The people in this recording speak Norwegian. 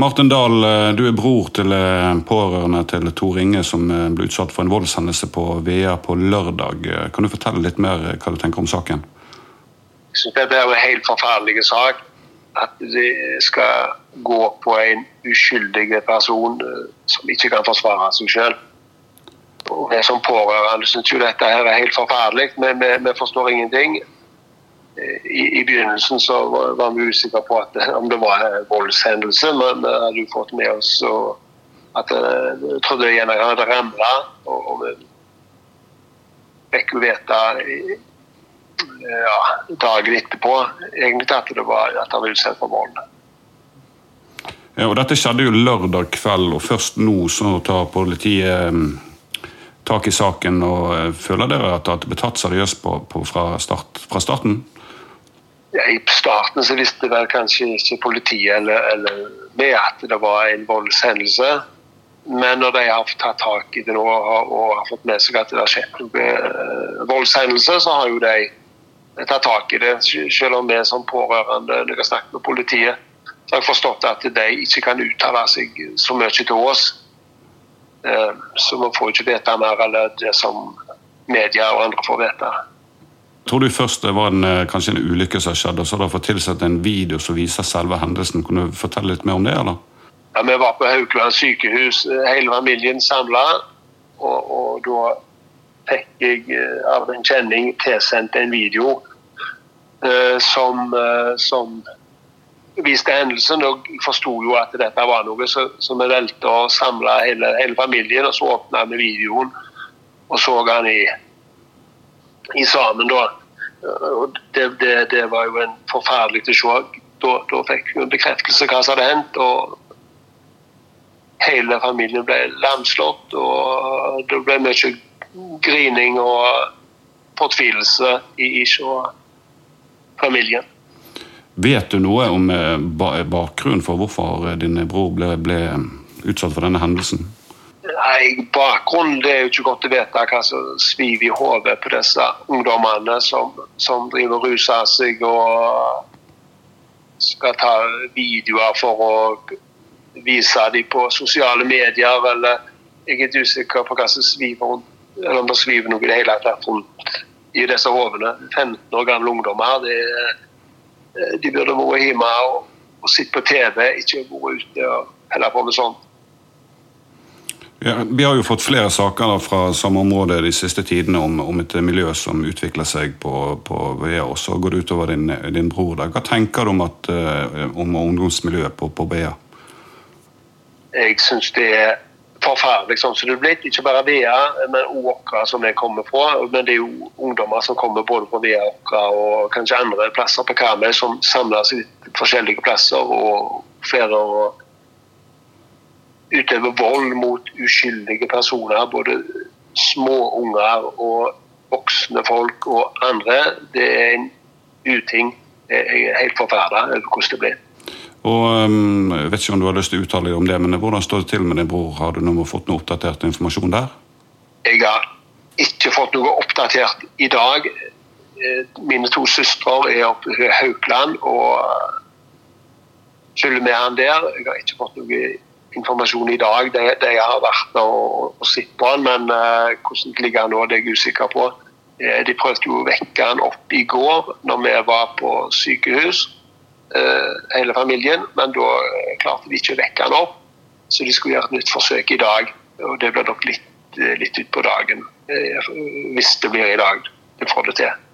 Martin Dahl, eh, du er bror til eh, pårørende til Tor Inge som eh, ble utsatt for en voldshendelse på VEA på lørdag. Kan du fortelle litt mer hva du tenker om saken? Jeg synes det er en helt forferdelig sak. At det skal gå på en uskyldig person som ikke kan forsvare seg selv. vi som pårørende syns jo dette er helt forferdelig. Vi, vi forstår ingenting i, i, begynnelsen så var, var vi usikre på at, om det var en voldshendelse, men vi hadde jo fått med oss at eh, jeg trodde gjerne han hadde ramla. Og, og vi fikk jo vite ja, dagen etterpå egentlig at det var at han var utsatt for vold. Ja, og Dette skjedde jo lørdag kveld, og først nå så tar politiet mm, tak i saken. og eh, Føler dere at det ble tatt seriøst på, på fra, start, fra starten? Ja, I starten så visste vel kanskje ikke politiet eller, eller med at det var en voldshendelse. Men når de har tatt tak i det nå og, har fått med seg at det har skjedd noen voldshendelser, voldshendelse, så har jo de tatt tak i det. Selv om vi som pårørende når jeg snakket med politiet, så har jeg forstått at de ikke kan uttale seg så mye til oss. Uh, så vi får ikke vite mer enn det som media og andre får vite. Tror du først det var en, eh, kanskje en ulykke som skjedde, og så har dere fått tilsett en video som viser selve hendelsen? Kan du fortelle litt mer om det? eller? Ja, Vi var på Haukeland sykehus, eh, hele familien samla. Og, og, da fikk jeg eh, av en kjenning tilsendt en video uh, som, uh, som, viste hendelsen. Og jeg forsto jo at dette var noe, så, så vi valgte å samle hele, hele, familien. Og så åpna vi videoen og så han i i sammen da. Det, det, det, var jo en forferdelig å se. Da, da fikk vi bekreftelse hva som hadde hendt. og Hele familien ble lamslått, og det ble mye grining og fortvilelse i, i familien. Vet du noe om eh, bakgrunnen for hvorfor din bror ble, ble utsatt for denne hendelsen? Nei, Bakgrunnen det er jo ikke godt å vite hva som sviver i hodet på disse ungdommene som, som driver og ruser seg og skal ta videoer for å vise dem på sosiale medier. Eller jeg er usikker på hva som sviver eller om det sviver noe i det hele tatt rundt i disse hodene. 15 år gamle ungdommer. De, de burde vært hjemme og, og sittet på TV, ikke vært ute og holde på med sånt. Ja, vi har jo fått flere saker fra samme område de siste tidene om, om et miljø som utvikler seg på, på VEA, og så går utover din, din bror. Da. Hva tenker du om, at, eh, om ungdomsmiljøet på, på VEA? Jeg syns det er forferdelig sånn som det er blitt. Ikke bare VEA, men Åkra, som jeg kommer fra. Men det er jo ungdommer som kommer både på VEA Åkra og kanskje andre plasser på Karmøy, som samles i forskjellige plasser og får utøver vold mot uskyldige personer, både små unger og voksne folk og andre, det er en uting. Jeg er helt forferda over hvordan det blir. Og um, Jeg vet ikke om du har lyst til å uttale deg om det, men hvordan står det til med din bror? Har du noe, fått noe oppdatert informasjon der? Jeg har ikke fått noe oppdatert i dag. Eh, mine to søstre er oppe i Haukeland og følger med han der. Jeg har ikke fått noe informasjon i dag. det, det jeg har vært og, og sett på han, men uh, hvordan det ligger nå, det er jeg usikker på. Uh, de prøvde jo å vekke han opp i går når vi var på sykehus, uh, hele familien. Men da klarte de ikke å vekke han opp, så de skulle gjøre et nytt forsøk i dag. Og det blir nok litt, litt utpå dagen, hvis det blir i dag. Det får det til.